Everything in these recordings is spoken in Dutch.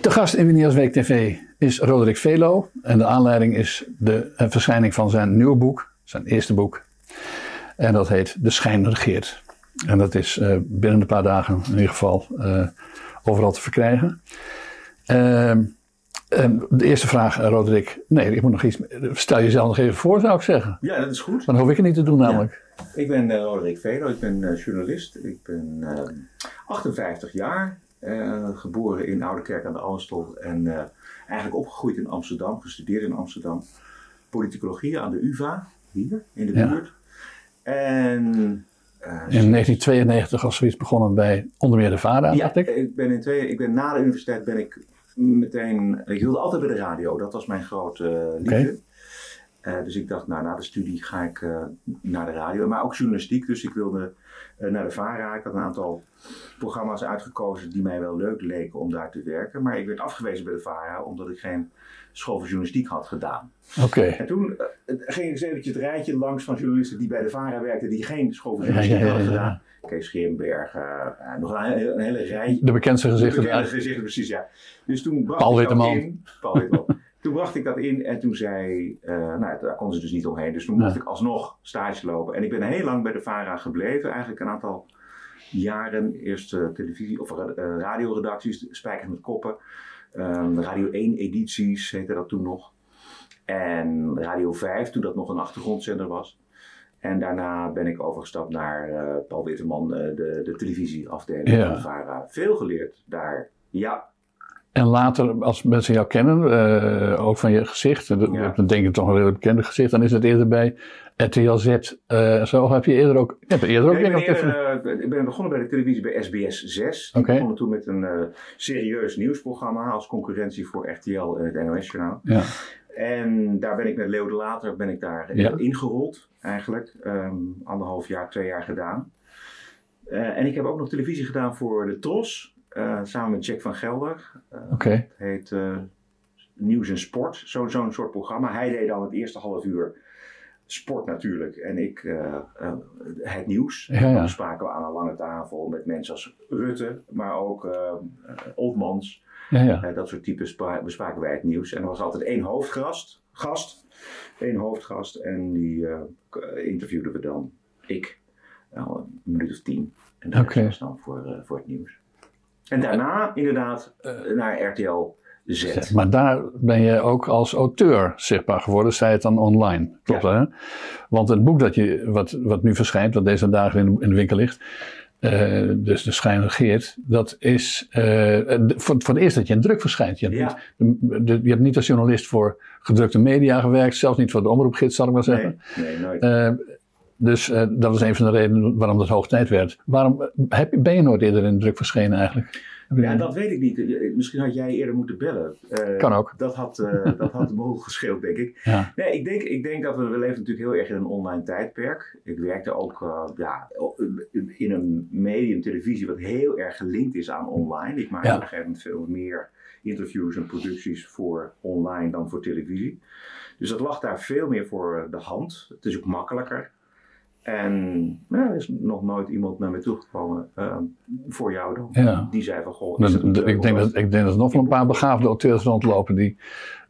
De gast in Wineers Week TV is Roderick Velo. En de aanleiding is de eh, verschijning van zijn nieuwe boek, zijn eerste boek. En dat heet De Schijn regeert. En dat is uh, binnen een paar dagen in ieder geval uh, overal te verkrijgen. Ehm, de eerste vraag, Roderick. Nee, ik moet nog iets. Stel jezelf nog even voor, zou ik zeggen. Ja, dat is goed. Dan hoef ik het niet te doen, namelijk. Ja. Ik ben Roderick Velo, ik ben journalist. Ik ben 58 jaar. Uh, geboren in Oude Kerk aan de Amstel en uh, eigenlijk opgegroeid in Amsterdam, gestudeerd in Amsterdam. Politicologie aan de UvA, hier in de buurt. En, uh, in 1992 als zoiets begonnen bij onder meer de VARA, ja, dacht ik. ik ben, in twee, ik ben na de universiteit ben ik meteen, ik wilde altijd bij de radio, dat was mijn grote liefde. Okay. Dus ik dacht, nou, na de studie ga ik naar de radio, maar ook journalistiek. Dus ik wilde naar de VARA. Ik had een aantal programma's uitgekozen die mij wel leuk leken om daar te werken. Maar ik werd afgewezen bij de VARA omdat ik geen school voor journalistiek had gedaan. Oké. En toen ging ik eens eventjes het rijtje langs van journalisten die bij de VARA werkten die geen school voor journalistiek ja, ja, ja, hadden gedaan. Kees Scherenberg, uh, nog een, een, hele rij. De bekendste gezichten. De bekendste gezichten, precies, ja. Dus toen bracht Paul Witteman. in. Paul Witteman. Toen bracht ik dat in en toen zei, uh, nou daar kon ze dus niet omheen. Dus toen moest ik alsnog stage lopen. En ik ben heel lang bij de VARA gebleven, eigenlijk een aantal jaren. Eerst uh, televisie- of uh, radioredacties, Spijkers met Koppen. Um, Radio 1 edities heette dat toen nog. En Radio 5, toen dat nog een achtergrondzender was. En daarna ben ik overgestapt naar uh, Paul Witteman, de, de televisieafdeling Ja. van de VARA. Veel geleerd daar. Ja, En later, als mensen jou kennen, eh, ook van je gezicht, dat- Ja. dan denk ik toch een heel bekende gezicht, dan is het eerder bij RTL Z. eh, zo heb je eerder ook, je hebt eerder ook Nee, ik, ben eerder, eh, ik ben begonnen bij de televisie bij SBS 6. Ik begon toen met een serieus nieuwsprogramma als concurrentie voor RTL en het NOS-journaal. Ja. En daar ben ik met Leo de Later ben ik daar Ja. ingerold eigenlijk. Ehm, anderhalf jaar, twee jaar gedaan. En ik heb ook nog televisie gedaan voor de Tros. Eh, samen met Jack van Gelder. Eh. Het heet eh, Nieuws en Sport. Zo- Zo'n soort programma. Hij deed dan het eerste half uur sport natuurlijk. En ik eh, eh, het nieuws. Ja, ja. Dan spraken we aan een lange tafel met mensen als Rutte. Maar ook eh eh, Oltmans. Ja, ja. Eh, dat soort types spra- bespraken wij het nieuws. En er was altijd één hoofdgast. Gast, één hoofdgast. En die eh, interviewden we dan. Ik. Nou, een minuut of tien. En dat Oké. was dan voor, eh, voor het nieuws. En daarna inderdaad eh, naar RTL Z. Maar daar ben je ook als auteur zichtbaar geworden, zei het dan online. Klopt Ja. hè? Want het boek dat je, wat, wat nu verschijnt, wat deze dagen in de, in de winkel ligt, eh, dus De Schijn regeert, dat is eh, de- voor, voor het eerst dat je in druk verschijnt. Je hebt, Ja. niet, de- de- je hebt niet als journalist voor gedrukte media gewerkt, zelfs niet voor de omroepgids, zal ik maar zeggen. Nee, nee, nooit. Eh, dus eh, dat was een van de redenen waarom het hoog tijd werd. Waarom eh, heb, ben je nooit eerder in druk verschenen eigenlijk? Ja, dat weet ik niet. Eh, Misschien had jij eerder moeten bellen. Eh, Kan ook. Dat had, eh, dat had boel gescheeld, denk ik. Ja. Nee, ik denk, ik denk dat we, we leven natuurlijk heel erg in een online tijdperk. Ik werkte ook ja, in een medium, televisie, wat heel erg gelinkt is aan online. Ik maak Ja. op een gegeven moment veel meer interviews en producties voor online dan voor televisie. Dus dat lag daar veel meer voor de hand. Het is ook makkelijker. En nou, er is nog nooit iemand naar me toegekomen eh, voor jou dan. Ja. Die zei van, goh, leuk ik, denk dat, ik denk dat er nog wel een paar begaafde auteurs rondlopen die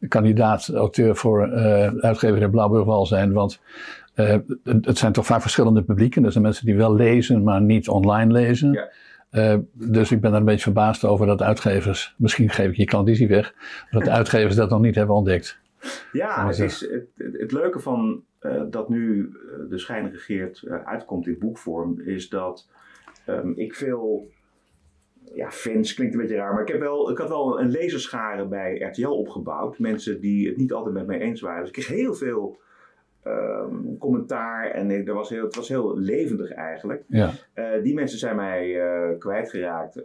kandidaat auteur voor eh uitgever in Blauwburgwal zijn. Want eh, het, zijn toch vaak verschillende publieken. Er zijn mensen die wel lezen, maar niet online lezen. Ja. Eh, dus ik ben er een beetje verbaasd over dat uitgevers, misschien geef ik je klandizie weg, dat de uitgevers dat nog niet hebben ontdekt. Ja, het, is, het leuke van eh, dat nu eh, de schijn regeert eh, uitkomt in boekvorm, is dat ehm, ik veel. Ja, fans klinkt een beetje raar, maar ik, heb wel, ik had wel een lezerschare bij RTL opgebouwd. Mensen die het niet altijd met mij eens waren. Dus ik kreeg heel veel ehm, commentaar en ik- er was heel, het was heel levendig eigenlijk. Ja. Die mensen zijn mij eh, kwijtgeraakt.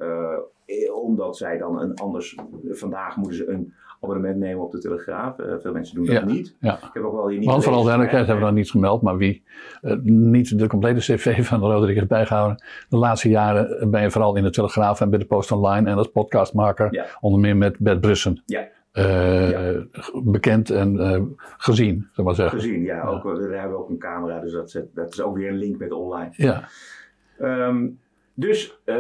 omdat zij dan een anders. Vandaag moeten ze een abonnement nemen op de Telegraaf. Eh, veel mensen doen dat Ja, niet. ja. Ik heb ook wel hier niet. Want voor alle gelezen. duidelijkheid hebben we dan niet gemeld, maar wie eh, niet de complete cv van Roderick heeft bijgehouden. De laatste jaren ben je vooral in de Telegraaf en bij de Post Online en als podcastmaker. Ja. Onder meer met Bert Brussen. Ja. Eh, Ja. Bekend en eh, gezien, we maar zeggen. Gezien, ja. Ook, eh, daar hebben we ook een camera, dus dat, zet- dat is ook weer een link met online. Ja, Ehm, dus, eh,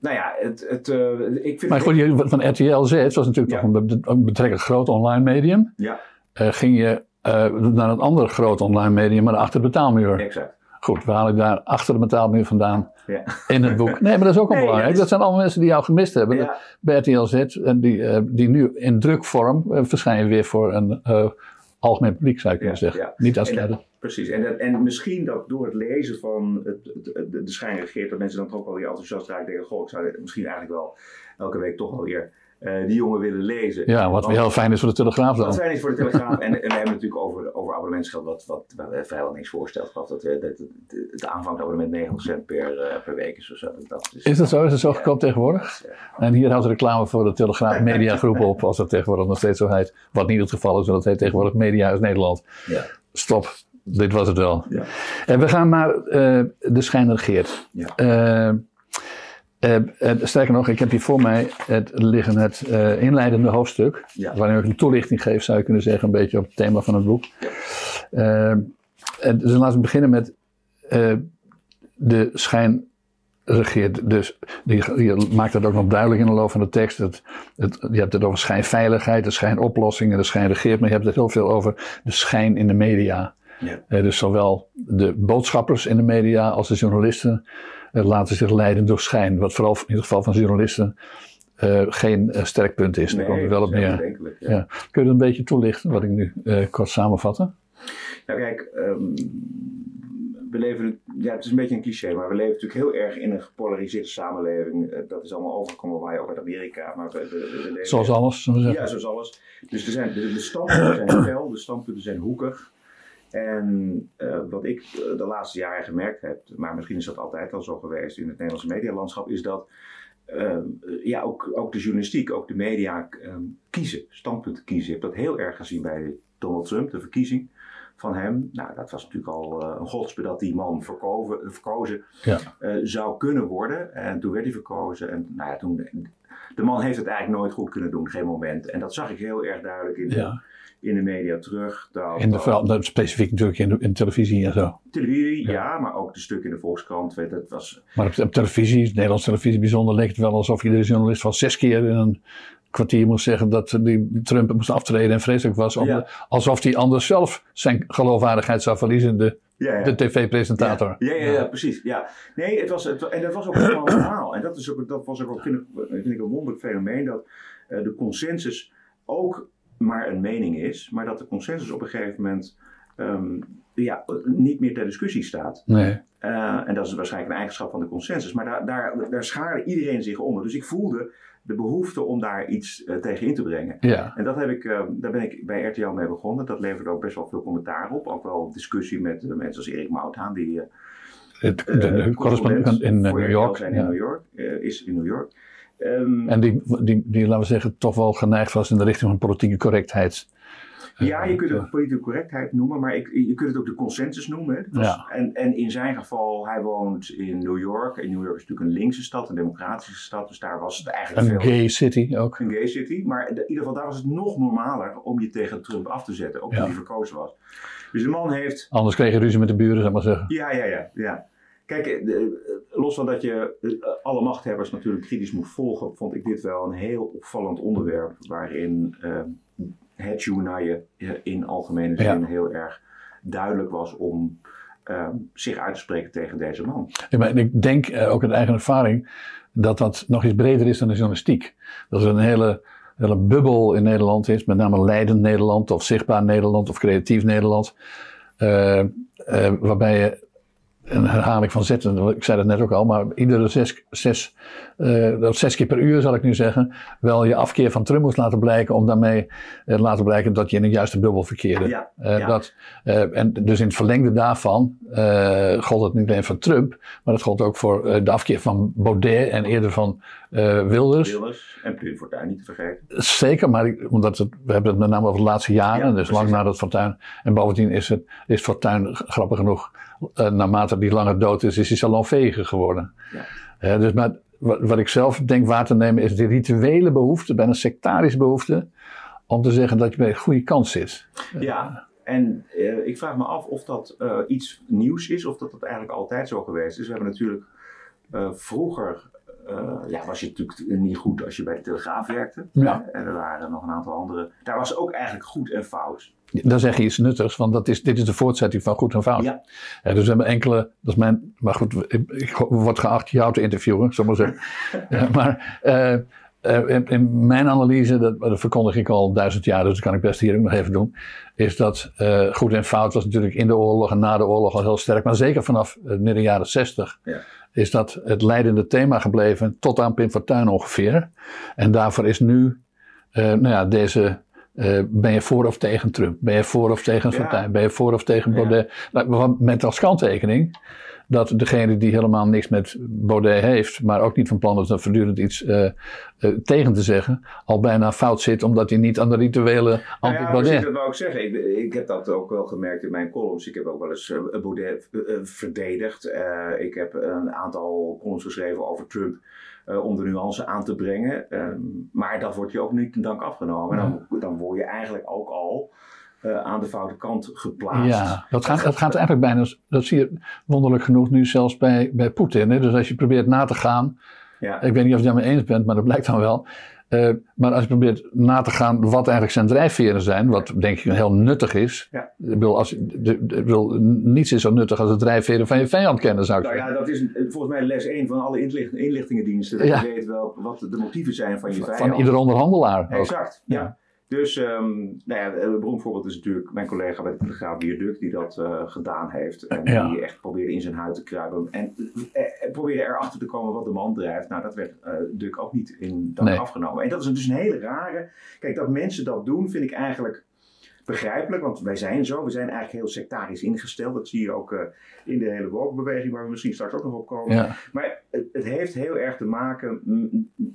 nou ja, het, het, uh, ik vind maar goed, je, van RTL Z, was natuurlijk toch een, een, betrekkelijk groot online medium. Ja. Uh, ging je uh, naar een ander groot online medium, maar achter de betaalmuur. Exact. Goed, we halen daar achter de betaalmuur vandaan ja. in het boek. Nee, maar dat is ook Nee, belangrijk. ja, Dat zijn allemaal mensen die jou gemist hebben. Ja. Bij RTL Z, en die, die nu in drukvorm verschijnen weer voor een algemeen publiek, zou je kunnen zeggen. ja. Niet als En dat- kleine. Precies. En, dat, en misschien dat door het lezen van het, het, de, de schijn regeert, dat mensen dan toch wel weer enthousiast raken. Denken, goh, ik zou misschien eigenlijk wel elke week toch wel weer eh, die jongen willen lezen. Ja, wat weer heel fijn is voor de Telegraaf dan. Wat fijn is voor de Telegraaf. en, en we hebben natuurlijk over, over abonnementsgeld wat, wat we vrijwel niks voorstelt. Dat, dat, dat het aanvangt abonnement 90 cent per, eh, per week is of zo. Dat is, Is dat zo? Is het zo Ja. tegenwoordig? dat eh, En hier houdt de reclame voor de Telegraaf Media Groep op, als dat tegenwoordig nog steeds zo heet. Wat niet het geval is, want het heet tegenwoordig Media uit Nederland. ja. Stop, dit was het wel. Ja. En we gaan naar eh, de schijn regeert. Ja. Eh, eh, eh, sterker nog, ik heb hier voor mij het, liggen het eh, inleidende hoofdstuk. Ja. Waarin ik een toelichting geef, zou je kunnen zeggen, een beetje op het thema van het boek. Eh, en dus laten we beginnen met eh, de schijn regeert. Dus die, je maakt dat ook nog duidelijk in de loop van de tekst. Het, het, je hebt het over schijnveiligheid, de schijnoplossing en de schijn regeert. Maar je hebt het heel veel over de schijn in de media. Ja. Eh, dus zowel de boodschappers in de media als de journalisten eh, laten zich leiden door schijn. Wat vooral in het geval van journalisten eh, geen sterk punt is. Daar komt het wel op neer. ja. Ja. Kun je dat een beetje toelichten, wat ik nu eh, kort samenvatten? Nou kijk, ehm, we leven, ja het is een beetje een cliché, maar we leven natuurlijk heel erg in een gepolariseerde samenleving. Dat is allemaal overgekomen waar je ook uit Amerika, maar we, we, we leven Zoals alles. Ja, zoals alles. Dus er zijn, de, de standpunten zijn fel, de standpunten zijn hoekig. En eh, wat ik eh, de laatste jaren gemerkt heb, maar misschien is dat altijd al zo geweest in het Nederlandse medialandschap, is dat eh, ja, ook, ook de journalistiek, ook de media eh, kiezen, standpunten kiezen. Ik heb dat heel erg gezien bij Donald Trump, de verkiezing van hem. Nou, dat was natuurlijk al eh, een godsbe dat die man verkoven, verkozen Ja. zou kunnen worden. En toen werd hij verkozen. En nou ja, toen, de man heeft het eigenlijk nooit goed kunnen doen, geen moment. En dat zag ik heel erg duidelijk in Ja. In de media terug. Dat, In de, vooral, dat specifiek natuurlijk in de, in televisie en zo. televisie, Ja. ja. maar ook de stukken in de Volkskrant. Weet, dat was, Maar op, op televisie, Nederlandse televisie bijzonder, leek het wel alsof iedere journalist van zes keer in een kwartier moest zeggen dat die Trump moest aftreden en vreselijk was. om- Ja. Alsof hij anders zelf zijn geloofwaardigheid zou verliezen, de, ja, ja. de tv-presentator. Ja, ja, ja, ja, precies. Ja. Nee, het was, het, en dat was ook helemaal normaal. En dat, is ook, dat was ook, vind ik, vind ik een wonderlijk fenomeen, dat eh, de consensus ook maar een mening is, maar dat de consensus op een gegeven moment ehm, ja, niet meer ter discussie staat. Nee. Eh, en dat is waarschijnlijk een eigenschap van de consensus. Maar daar, daar, daar schaarde iedereen zich onder. Dus ik voelde de behoefte om daar iets eh, tegen in te brengen. Ja. En dat heb ik, eh, daar ben ik bij RTL mee begonnen. Dat leverde ook best wel veel commentaar op. Ook wel discussie met mensen als Erik Mouthaan, die Het, de, de eh, correspondent in New York. zijn in Ja. New York is in New York. Ehm, En die, die, die, laten we zeggen, toch wel geneigd was in de richting van politieke correctheid. ja, je kunt het politieke correctheid noemen, maar ik, je kunt het ook de consensus noemen. hè. Was- Ja. en, en in zijn geval, hij woont in New York. En New York is natuurlijk een linkse stad, een democratische stad. Dus daar was het eigenlijk Een veel... gay city ook. een gay city. Maar in ieder geval, daar was het nog normaler om je tegen Trump af te zetten. Ook toen Ja. hij verkozen was. Dus de man heeft... Anders kreeg je ruzie met de buren, zou ik maar zeggen. Ja, ja, ja. ja. Kijk, eh, de- los van dat je eh, alle machthebbers natuurlijk kritisch moet volgen, vond ik dit wel een heel opvallend onderwerp. Waarin eh, het journaal in algemene Ja. zin heel erg duidelijk was om eh, zich uit te spreken tegen deze man. Ja, maar ik denk eh, ook uit eigen ervaring dat dat nog iets breder is dan de journalistiek. Dat er een hele, hele bubbel in Nederland is, met name leidend Nederland of zichtbaar Nederland of creatief Nederland. eh, eh, waarbij je, een herhaling van zetten, ik zei dat net ook al, maar iedere zes, zes, eh, dat zes keer per uur zal ik nu zeggen, wel je afkeer van Trump moest laten blijken om daarmee eh, laten blijken dat je in de juiste bubbel verkeerde. Ja, ja. dat, en dus in het verlengde daarvan gold het niet alleen voor Trump, maar dat gold ook voor de afkeer van Baudet en eerder van eh, Wilders. Wilders en Pim Fortuyn niet te vergeten. Zeker, maar ik- omdat het, we hebben het met name over de laatste jaren, Ja, dus precies. lang nadat Fortuyn. En bovendien is, het, is Fortuyn grappig genoeg, eh, naarmate die langer dood is, is hij salonveger geworden. Ja. Eh, dus maar wat, wat ik zelf denk waar te nemen is de rituele behoefte, bijna sectarische behoefte, om te zeggen dat je bij een goede kans zit. Ja, en eh, ik vraag me af of dat eh, iets nieuws is of dat dat eigenlijk altijd zo geweest is. We hebben natuurlijk eh, vroeger ja, was je natuurlijk niet goed als je bij de Telegraaf werkte. Ja. En er waren nog een aantal andere. Daar was ook eigenlijk goed en fout. Dan zeg je iets nuttigs, want dat is, dit is de voortzetting van goed en fout. Ja. dus we hebben enkele, dat is mijn, maar goed, ik, ik word geacht jou te interviewen, zullen we maar zeggen. maar uh, in, in, mijn analyse, dat, dat, verkondig ik al duizend jaar, dus dat kan ik best hier ook nog even doen, is dat goed en fout was natuurlijk in de oorlog en na de oorlog al heel sterk, maar zeker vanaf midden jaren zestig. Ja. Is dat het leidende thema gebleven tot aan Pim Fortuyn ongeveer. En daarvoor is nu, uh, nou ja, deze uh, ben je voor of tegen Trump? Ben je voor of tegen Fortuyn? Ja. Ben je voor of tegen Baudet? Ja. Nou, met als kanttekening dat degene die helemaal niks met Baudet heeft, maar ook niet van plan is om voortdurend iets uh, uh, tegen te zeggen, al bijna fout zit omdat hij niet aan de rituele anti-Baudet... Nou ja, dat wou ik zeggen. Ik, ik, heb dat ook wel gemerkt in mijn columns. Ik heb ook wel eens uh, Baudet verdedigd. ik heb een aantal columns geschreven over Trump. Uh, om de nuance aan te brengen. Um, maar dat wordt je ook niet ten dank afgenomen. Dan, dan word je eigenlijk ook al uh, aan de foute kant geplaatst. Ja, dat gaat, dat gaat eigenlijk bijna, dat zie je wonderlijk genoeg nu zelfs bij, bij Poetin. Dus als je probeert na te gaan, ja. ik weet niet of je daarmee eens bent, maar dat blijkt dan wel. Uh, maar als je probeert na te gaan wat eigenlijk zijn drijfveren zijn, wat denk ik heel nuttig is. Ja. Ik bedoel, als, de, de, bedoel, niets is zo nuttig als het drijfveren van je vijand kennen, zou ik nou zeggen. ja, dat is volgens mij les 1 van alle inlicht, inlichtingendiensten. Dat Ja. je weet wel wat de motieven zijn van je vijand. Van ieder onderhandelaar. ook. Exact, ja. Ja. Dus, um, nou ja, een beroemd voorbeeld is natuurlijk mijn collega bij de Telegraaf Viaduct die dat uh, gedaan heeft. En Ja. die echt probeerde in zijn huid te kruipen. En uh, probeerde erachter te komen wat de man drijft. Nou, dat werd uh, Duk ook niet in dank Nee. afgenomen. En dat is dus een hele rare. Kijk, dat mensen dat doen vind ik eigenlijk begrijpelijk. Want wij zijn zo. We zijn eigenlijk heel sectarisch ingesteld. Dat zie je ook uh, in de hele woke-beweging, waar we misschien straks ook nog op komen. Ja. Maar het, het heeft heel erg te maken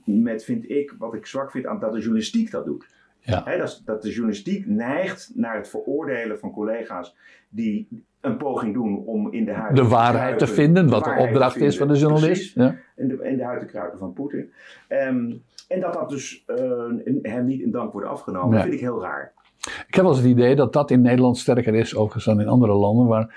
met, vind ik, wat ik zwak vind aan dat de journalistiek dat doet. Ja. Dat, dat de journalistiek neigt naar het veroordelen van collega's die een poging doen om in de huid De waarheid te kruipen. vinden, De wat de opdracht is van de journalist. Ja. in de, in de huid te kruipen van Poetin. Ehm, en dat dat dus eh, hem niet in dank wordt afgenomen, Nee. vind ik heel raar. Ik heb wel eens het idee dat dat in Nederland sterker is, overigens dan in andere landen. Waar,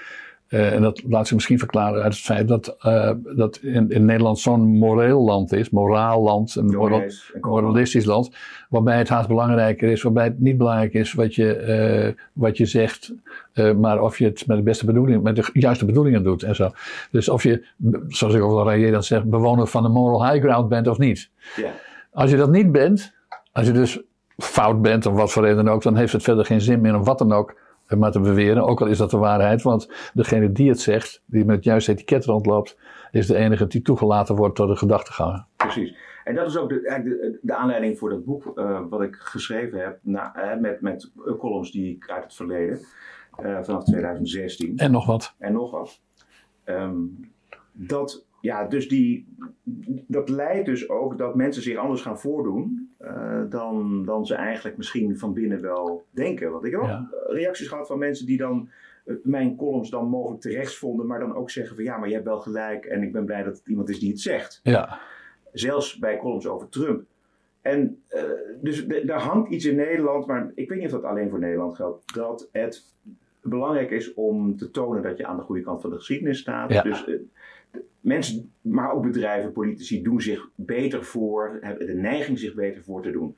eh, en dat laat zich misschien verklaren uit het feit dat, eh, dat in, in Nederland zo'n moreel land is, moraal land, een moral, moralistisch land, waarbij het haast belangrijker is, waarbij het niet belangrijk is wat je, eh, wat je zegt, maar of je het met de beste bedoelingen, met de juiste bedoelingen doet en zo. Dus of je, zoals ik wel railleer dat zeg, bewoner van de moral high ground bent of niet. Als je dat niet bent, als je dus fout bent, om wat voor reden dan ook, dan heeft het verder geen zin meer om wat dan ook maar te beweren. Ook al is dat de waarheid, want degene die het zegt, die met het juiste etiket rondloopt, is de enige die toegelaten wordt tot de gedachteganger. Precies. En dat is ook de, eigenlijk de, de aanleiding voor dat boek eh, wat ik geschreven heb, na, met, met columns die ik uit het verleden, eh, vanaf 2016. En nog wat. en nog wat. Ehm, dat, ja, dus die, dat leidt dus ook dat mensen zich anders gaan voordoen eh, dan, dan ze eigenlijk misschien van binnen wel denken. Want ik heb ook Ja. reacties gehad van mensen die dan eh, mijn columns dan mogelijk terecht vonden, maar dan ook zeggen van ja, maar je hebt wel gelijk en ik ben blij dat het iemand is die het zegt. Ja, Zelfs bij columns over Trump. En eh, dus daar hangt iets in Nederland, maar ik weet niet of dat alleen voor Nederland geldt, dat het belangrijk is om te tonen dat je aan de goede kant van de geschiedenis staat. Ja. Dus mensen, maar ook bedrijven, politici doen zich beter voor, hebben de neiging zich beter voor te doen.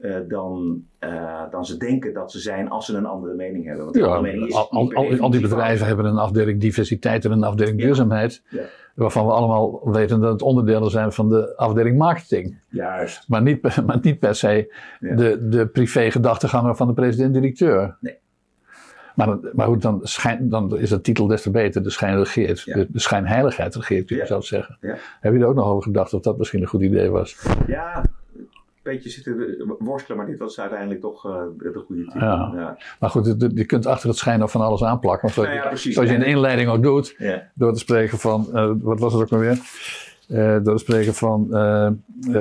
eh, dan, eh, dan ze denken dat ze zijn als ze een andere mening hebben. Want ja andere mening is al, al, al, al die bedrijven hebben een afdeling diversiteit en een afdeling Ja. duurzaamheid. Ja. Waarvan we allemaal weten dat het onderdelen zijn van de afdeling marketing. Juist. Maar niet, per- maar niet per se de, de privé-gedachteganger van de president-directeur. Nee. Maar, maar goed, dan, schijn, dan is de titel des te beter. De schijn regeert. Ja. De, de schijnheiligheid regeert, kun je zelf zeggen. Heb je er ook nog over gedacht of dat misschien een goed idee was? Ja, een beetje zitten worstelen, maar dit was uiteindelijk toch eh, de goede titel. Ja. Ja. Maar goed, je- je kunt achter het schijn nog van alles aanplakken. Zoals, Nou ja, zoals je in de inleiding ook doet. Ja. Door te spreken van, eh, wat was het ook maar weer? Eh, door te spreken van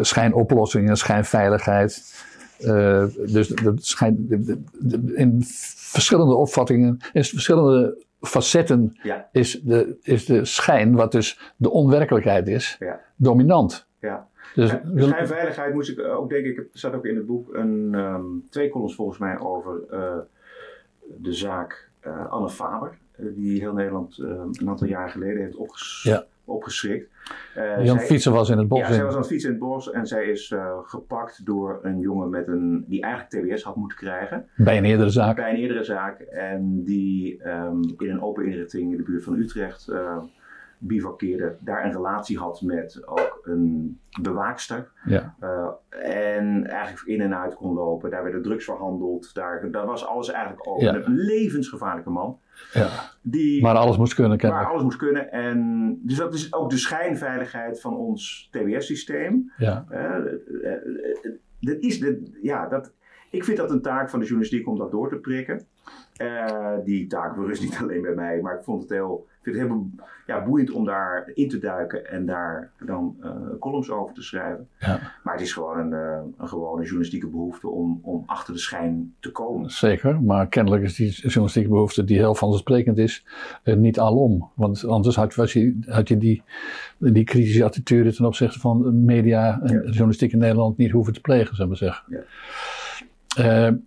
schijnoplossingen, schijnveiligheid. Eh, dus dat schijn, de- de- de- in verschillende opvattingen, in verschillende facetten Ja. is de, is de schijn, wat dus de onwerkelijkheid is, Ja. dominant. Ja. Dus, Ja, de schijnveiligheid moest ik ook denken, ik er staat ook in het boek een, ehm, twee columns volgens mij over eh, de zaak eh, Anne Faber, eh, die heel Nederland eh, een aantal jaren geleden heeft opges Ja. Opgeschrikt. Uh, die aan het fietsen was in het bos. Ja, zij was aan het fietsen in het bos en zij is uh, gepakt door een jongen met een, die eigenlijk TBS had moeten krijgen. Bij een eerdere zaak. Bij een eerdere zaak. En die um, in een open inrichting in de buurt van Utrecht uh, bivakkeerde. Daar een relatie had met ook een bewaakster. Ja. en eigenlijk in en uit kon lopen. Daar werden drugs verhandeld. Daar, daar was alles eigenlijk over. Ja. Een levensgevaarlijke man. Ja. Die, maar alles moest kunnen, kennelijk. Maar alles moest kunnen. En, dus dat is ook de schijnveiligheid van ons TBS-systeem. Ja. Uh, dat is, de, ja, dat, ik vind dat een taak van de journalistiek om dat door te prikken. Uh, die taak berust niet alleen bij mij, maar ik vond het heel vind het heel ja, boeiend om daar in te duiken en daar dan uh, columns over te schrijven. Ja. Maar het is gewoon een, uh, een gewone journalistieke behoefte om, om achter de schijn te komen. Zeker, maar kennelijk is die journalistieke behoefte die heel vanzelfsprekend is, uh, niet alom. Want anders had, was je, had je die, die kritische attitude ten opzichte van media en ja. journalistiek in Nederland niet hoeven te plegen, zou ik maar zeggen. Ja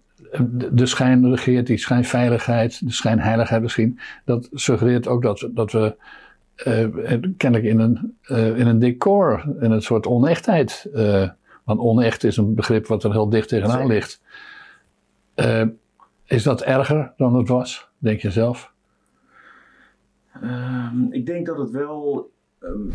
de schijn regeert, die schijnveiligheid, de schijnheiligheid misschien, dat suggereert ook dat, dat we uh, kennelijk in een, uh, in een decor, in een soort onechtheid, uh, want onecht is een begrip wat er heel dicht tegenaan ligt. is dat erger dan het was, denk je zelf? Ehm, ik denk dat het wel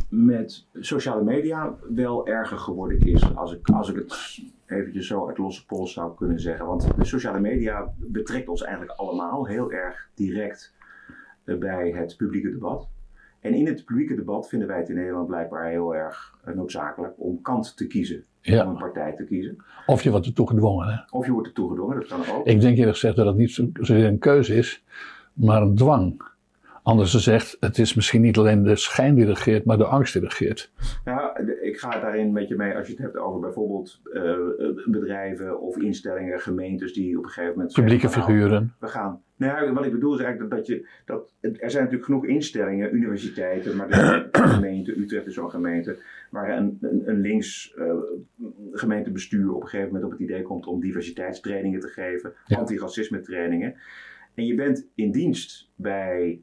met sociale media wel erger geworden is. Als ik, als ik het eventjes zo uit losse pols zou kunnen zeggen. Want de sociale media betrekt ons eigenlijk allemaal heel erg direct uh, bij het publieke debat. En in het publieke debat vinden wij het in Nederland blijkbaar heel erg uh, noodzakelijk om kant te kiezen. Ja. Om een partij te kiezen. Of je wordt ertoe gedwongen. Hè? Of je wordt ertoe gedwongen, dat kan ook. Ik denk eerlijk gezegd dat het niet zozeer een keuze is, maar een dwang. Anders gezegd, het is misschien niet alleen de schijn die regeert, maar de angst die regeert. Nou, ik ga daarin met je mee als je het hebt over bijvoorbeeld uh, bedrijven of instellingen, gemeentes die op een gegeven moment. Publieke zeggen, figuren. we gaan. Nou, wat ik bedoel is eigenlijk dat, dat je. Dat, er zijn natuurlijk genoeg instellingen, universiteiten, maar de gemeente, Utrecht is zo'n gemeente, waar een, een, een links uh, gemeentebestuur op een gegeven moment op het idee komt om diversiteitstrainingen te geven, ja. antiracisme trainingen. En je bent in dienst bij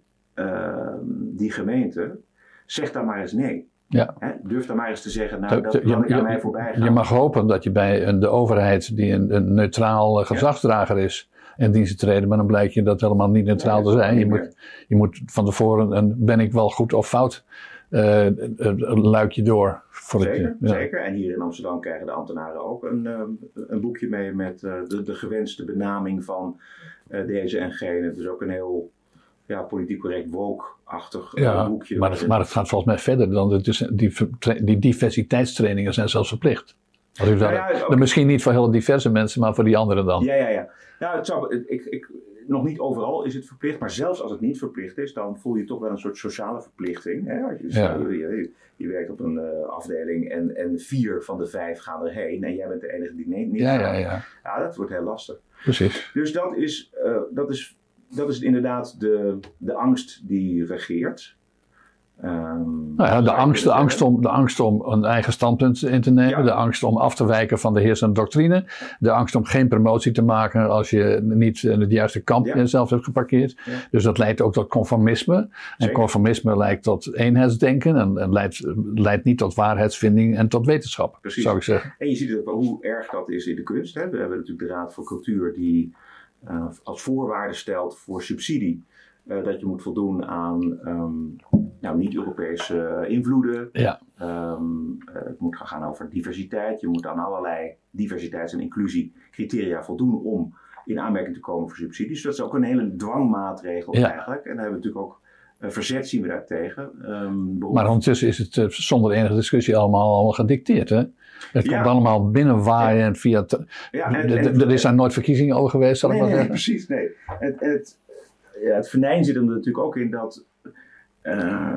die gemeente, zeg dan maar eens nee. Ja. Hè? Durf dan maar eens te zeggen, nou, dat kan ik aan mij voorbij gaan. Je mag hopen dat je bij de overheid, die een, een neutraal gezagsdrager ja. is, in dienst treden, maar dan blijkt je dat helemaal niet neutraal te zijn. Je moet, je moet van tevoren een ben ik wel goed of fout uh, een luikje door. Zeker, het, ja. zeker. En hier in Amsterdam krijgen de ambtenaren ook een, een boekje mee met uh, de, de gewenste benaming van deze en gene. Dus ook een heel ja, politiek correct woke-achtig ja, boekje. Maar het, maar het gaat volgens mij verder dan het, dus die, die diversiteitstrainingen zijn zelfs verplicht. Als u nou ja, okay. Misschien niet voor heel diverse mensen, maar voor die anderen dan. Ja, ja, ja. Nou, het zou, ik, ik, nog niet overal is het verplicht, maar zelfs als het niet verplicht is, dan voel je toch wel een soort sociale verplichting. Hè? Als je, ja. je, je, je, werkt op een uh, afdeling en, en vier van de vijf gaan erheen en jij bent de enige die niet, niet ja, gaat. Ja, ja. ja, dat wordt heel lastig. Precies. Dus dat is, uh, dat is dat is inderdaad de, de angst die regeert. Um, nou ja, de, angst, de, angst om, de angst om een eigen standpunt in te nemen, ja. de angst om af te wijken van de heersende doctrine, de angst om geen promotie te maken als je niet in het juiste kamp ja. zelf hebt geparkeerd. Ja. Dus dat leidt ook tot conformisme. En conformisme leidt tot eenheidsdenken en, en leidt, leidt, niet tot waarheidsvinding en tot wetenschap, Precies. zou ik zeggen. En je ziet ook wel hoe erg dat is in de kunst. Hè? We hebben natuurlijk de Raad voor Cultuur die uh, als voorwaarde stelt voor subsidie uh, dat je moet voldoen aan um, nou, niet-Europese invloeden. Ja. Um, uh, het moet gaan over diversiteit. Je moet aan allerlei diversiteits- en inclusiecriteria voldoen om in aanmerking te komen voor subsidies. Dus dat is ook een hele dwangmaatregel Ja. eigenlijk. En daar hebben we natuurlijk ook verzet zien we daartegen. Um, Maar ondertussen is het uh, zonder enige discussie allemaal, allemaal gedicteerd. Hè? Het Ja. komt allemaal binnenwaaien en via. t- Ja, en- d- en- d- Er zijn nooit verkiezingen over geweest, Nee, maar nee, zeggen. precies. Nee. Het, het, ja, het venijn zit er natuurlijk ook in dat, eh,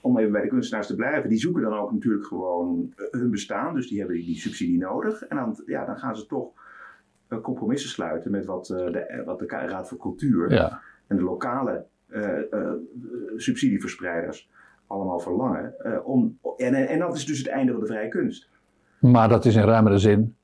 om even bij de kunstenaars te blijven, die zoeken dan ook natuurlijk gewoon eh, hun bestaan. Dus die hebben die, die subsidie nodig. En dan, ja, dan gaan ze toch eh, compromissen sluiten met wat, eh, de, wat de Raad voor Cultuur Ja. en de lokale eh, eh, subsidieverspreiders allemaal verlangen. eh, om, en, en dat is dus het einde van de vrije kunst. Maar dat is in ruimere zin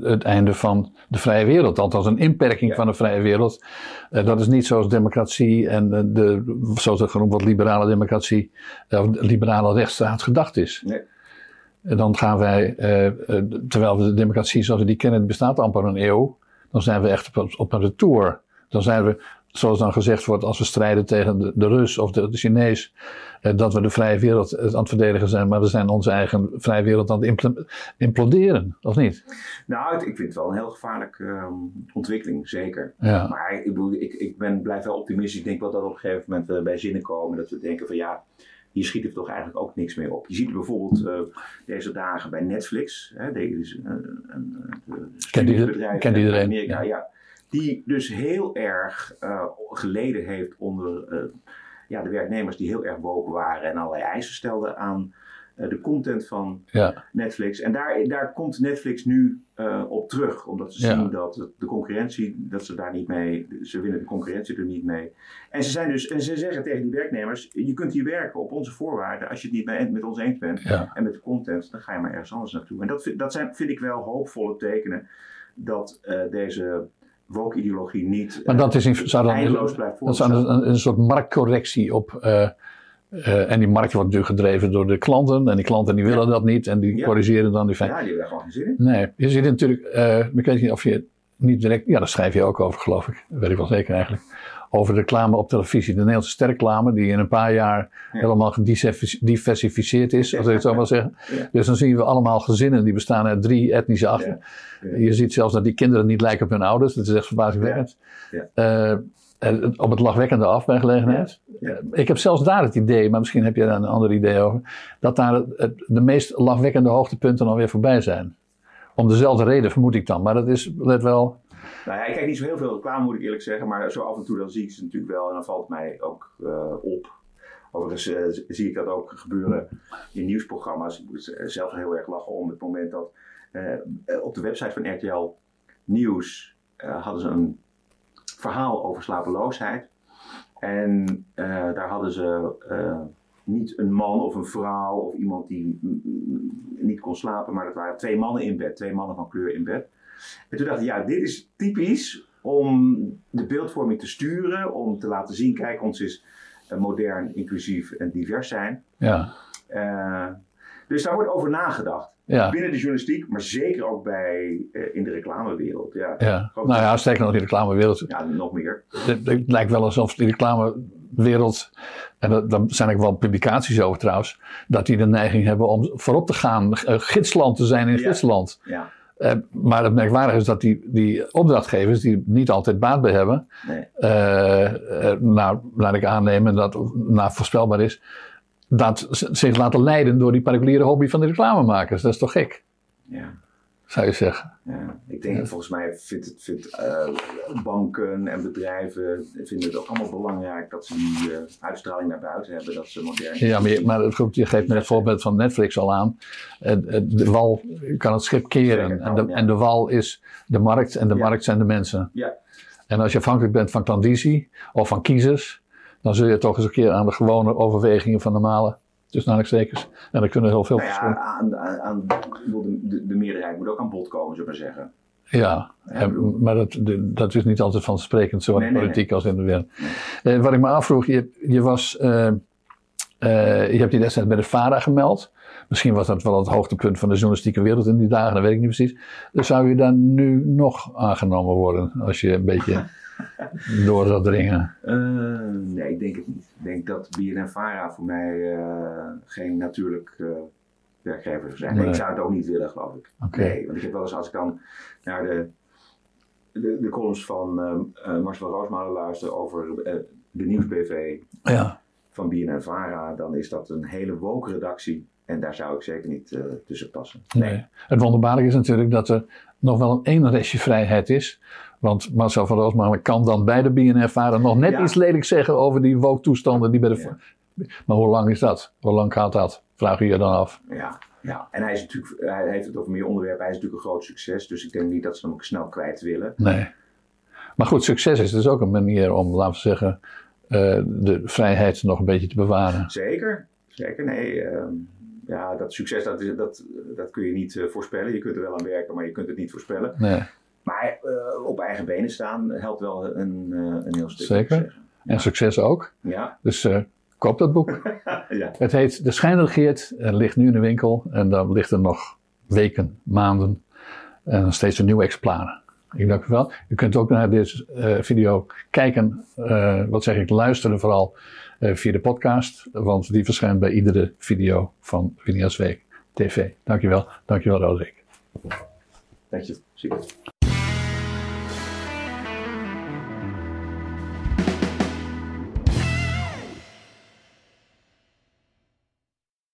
het einde van de vrije wereld. Althans, een inperking van de vrije wereld. dat is niet zoals democratie en de, zoals het genoemd wordt, liberale democratie, of liberale rechtsstaat gedacht is. Nee. En dan gaan wij, terwijl de democratie zoals we die kennen, bestaat amper een eeuw. Dan zijn we echt op, op een retour. Dan zijn we zoals dan gezegd wordt, als we strijden tegen de, de Rus of de, de Chinees, eh, dat we de vrije wereld eh, aan het verdedigen zijn, maar we zijn onze eigen vrije wereld aan het imploderen, of niet? Nou, ik vind het wel een heel gevaarlijke ehm, ontwikkeling, zeker. Ja. Maar ik, bedoel, ik, ik ben, blijf wel optimistisch. Ik denk wel dat op een gegeven moment uh, bij zinnen komen dat we denken van ja, hier schiet er toch eigenlijk ook niks meer op. Je ziet bijvoorbeeld uh, deze dagen bij Netflix, hè, deze, een, een, een bedrijf in Amerika, ja die dus heel erg uh, geleden heeft onder uh, ja, de werknemers die heel erg woken waren en allerlei eisen stelden aan uh, de content van ja. Netflix. En daar, daar komt Netflix nu op terug, omdat ze zien dat de concurrentie, dat ze daar niet mee, ze winnen de concurrentie er niet mee. En ze, zijn dus, en ze zeggen tegen die werknemers, je kunt hier werken op onze voorwaarden, als je het niet met, met ons eens bent en met de content, dan ga je maar ergens anders naartoe. En dat, dat zijn, vind ik wel hoopvolle tekenen dat deze woke-ideologie niet maar dat is in, zou dan, eindeloos blijft Dat is een, een, soort marktcorrectie op... Uh, uh, en die markt wordt natuurlijk gedreven door de klanten. En die klanten die willen dat niet. En die corrigeren dan die feiten. Ja, die hebben gewoon geen zin in. Nee, je ziet natuurlijk... Uh, ik weet niet of je niet direct... Ja, daar schrijf je ook over, geloof ik. Dat weet ik wel zeker eigenlijk over de reclame op televisie. De Nederlandse sterreclame, die in een paar jaar helemaal gediversificeerd is, als ik het zo maar zeggen. Dus dan zien we allemaal gezinnen die bestaan uit drie etnische achten. Je ziet zelfs dat die kinderen niet lijken op hun ouders. Dat is echt verbazingwekkend. Uh, op het lachwekkende af bij gelegenheid. Ik heb zelfs daar het idee, maar misschien heb je daar een ander idee over, dat daar de meest lachwekkende hoogtepunten alweer voorbij zijn. Om dezelfde reden vermoed ik dan. Maar dat is, let wel, nou ik kijk niet zo heel veel reclame, moet ik eerlijk zeggen. Maar zo af en toe dan zie ik ze natuurlijk wel. En dan valt mij ook uh, op. Overigens uh, zie ik dat ook gebeuren in nieuwsprogramma's. Ik moet zelf heel erg lachen om het moment dat op de website van RTL Nieuws hadden ze een verhaal over slapeloosheid. En daar hadden ze niet een man of een vrouw of iemand die niet kon slapen, maar dat waren twee mannen in bed, twee mannen van kleur in bed. En toen dacht ik, ja, dit is typisch om de beeldvorming te sturen, om te laten zien, kijk, ons is uh, modern, inclusief en divers zijn. Ja. Uh, dus daar wordt over nagedacht. Ja. Binnen de journalistiek, maar zeker ook bij, uh, in de reclamewereld. Ja. ja. Nou ja, sterker nog in de reclamewereld. Ja, nog meer. Het, het lijkt wel alsof de reclamewereld, en daar zijn ook wel publicaties over trouwens, dat die de neiging hebben om voorop te gaan, gidsland te zijn in ja. gidsland. Ja. Uh, maar het merkwaardige is dat die, die opdrachtgevers, die niet altijd baat bij hebben, nee. uh, nou, laat ik aannemen dat nou, voorspelbaar is, dat zich laten leiden door die particuliere hobby van de reclamemakers. Dat is toch gek? Ja zou je zeggen. Ja, ik denk, volgens mij vindt, het, vindt uh, banken en bedrijven vinden het ook allemaal belangrijk dat ze die uh, uitstraling naar buiten hebben, dat ze modern zijn. Ja, maar, je, maar goed, je geeft me het voorbeeld van Netflix al aan. De wal kan het schip keren en, de, en de wal is de markt en de markt zijn de mensen. Ja. En als je afhankelijk bent van klandizie of van kiezers, dan zul je toch eens een keer aan de gewone overwegingen van normale dus aanhalingstekens. En dan kunnen heel veel nou ja, aan, aan, de, de, meerderheid moet ook aan bod komen, zullen we zeggen. Ja, maar dat, dat is niet altijd vanzelfsprekend, zowel in de politiek als in de wereld. Eh, wat ik me afvroeg, je, je was, uh, uh, je hebt je destijds bij de VARA gemeld. Misschien was dat wel het hoogtepunt van de journalistieke wereld in die dagen, dat weet ik niet precies. Dus zou je dan nu nog aangenomen worden, als je een beetje door zou dringen? Uh, nee, ik denk het niet. Ik denk dat BNNVARA voor mij uh, geen natuurlijk uh, werkgever zou zijn. Nee. Ik zou het ook niet willen, geloof ik. Okay. Nee, want ik heb wel eens, als ik dan naar de, de, de columns van Marcel Roosmalen luister over de Nieuwsbv ja. van BNNVARA, dan is dat een hele woke redactie. En daar zou ik zeker niet tussen passen. Nee. nee. Het wonderbaarlijke is natuurlijk dat er nog wel een één restje vrijheid is want Marcel van Roosmalen kan dan bij de BNR-varen nog net iets lelijk zeggen over die woke-toestanden die bij de. Maar hoe lang is dat? Hoe lang gaat dat? Vraag je je dan af. Ja, ja. en hij, is natuurlijk, hij heeft het over meer onderwerpen. Hij is natuurlijk een groot succes. Dus ik denk niet dat ze hem ook snel kwijt willen. Nee. Maar goed, succes is dus ook een manier om, laten we zeggen, uh, de vrijheid nog een beetje te bewaren. Zeker, zeker. Nee, uh, ja, dat succes dat, is, dat, dat kun je niet voorspellen. Je kunt er wel aan werken, maar je kunt het niet voorspellen. Nee. Maar op eigen benen staan helpt wel een, een heel stuk. Zeker. En succes ook. Ja. Dus koop dat boek. ja. Het heet De Schijn regeert, ligt nu in de winkel en dan ligt er nog weken, maanden en steeds een nieuw exemplaar. Ik dank u wel. U kunt ook naar deze uh, video kijken, uh, wat zeg ik, luisteren vooral uh, via de podcast, want die verschijnt bij iedere video van Winia's Week TV. Dankjewel, dankjewel Roderick. Dank je, super.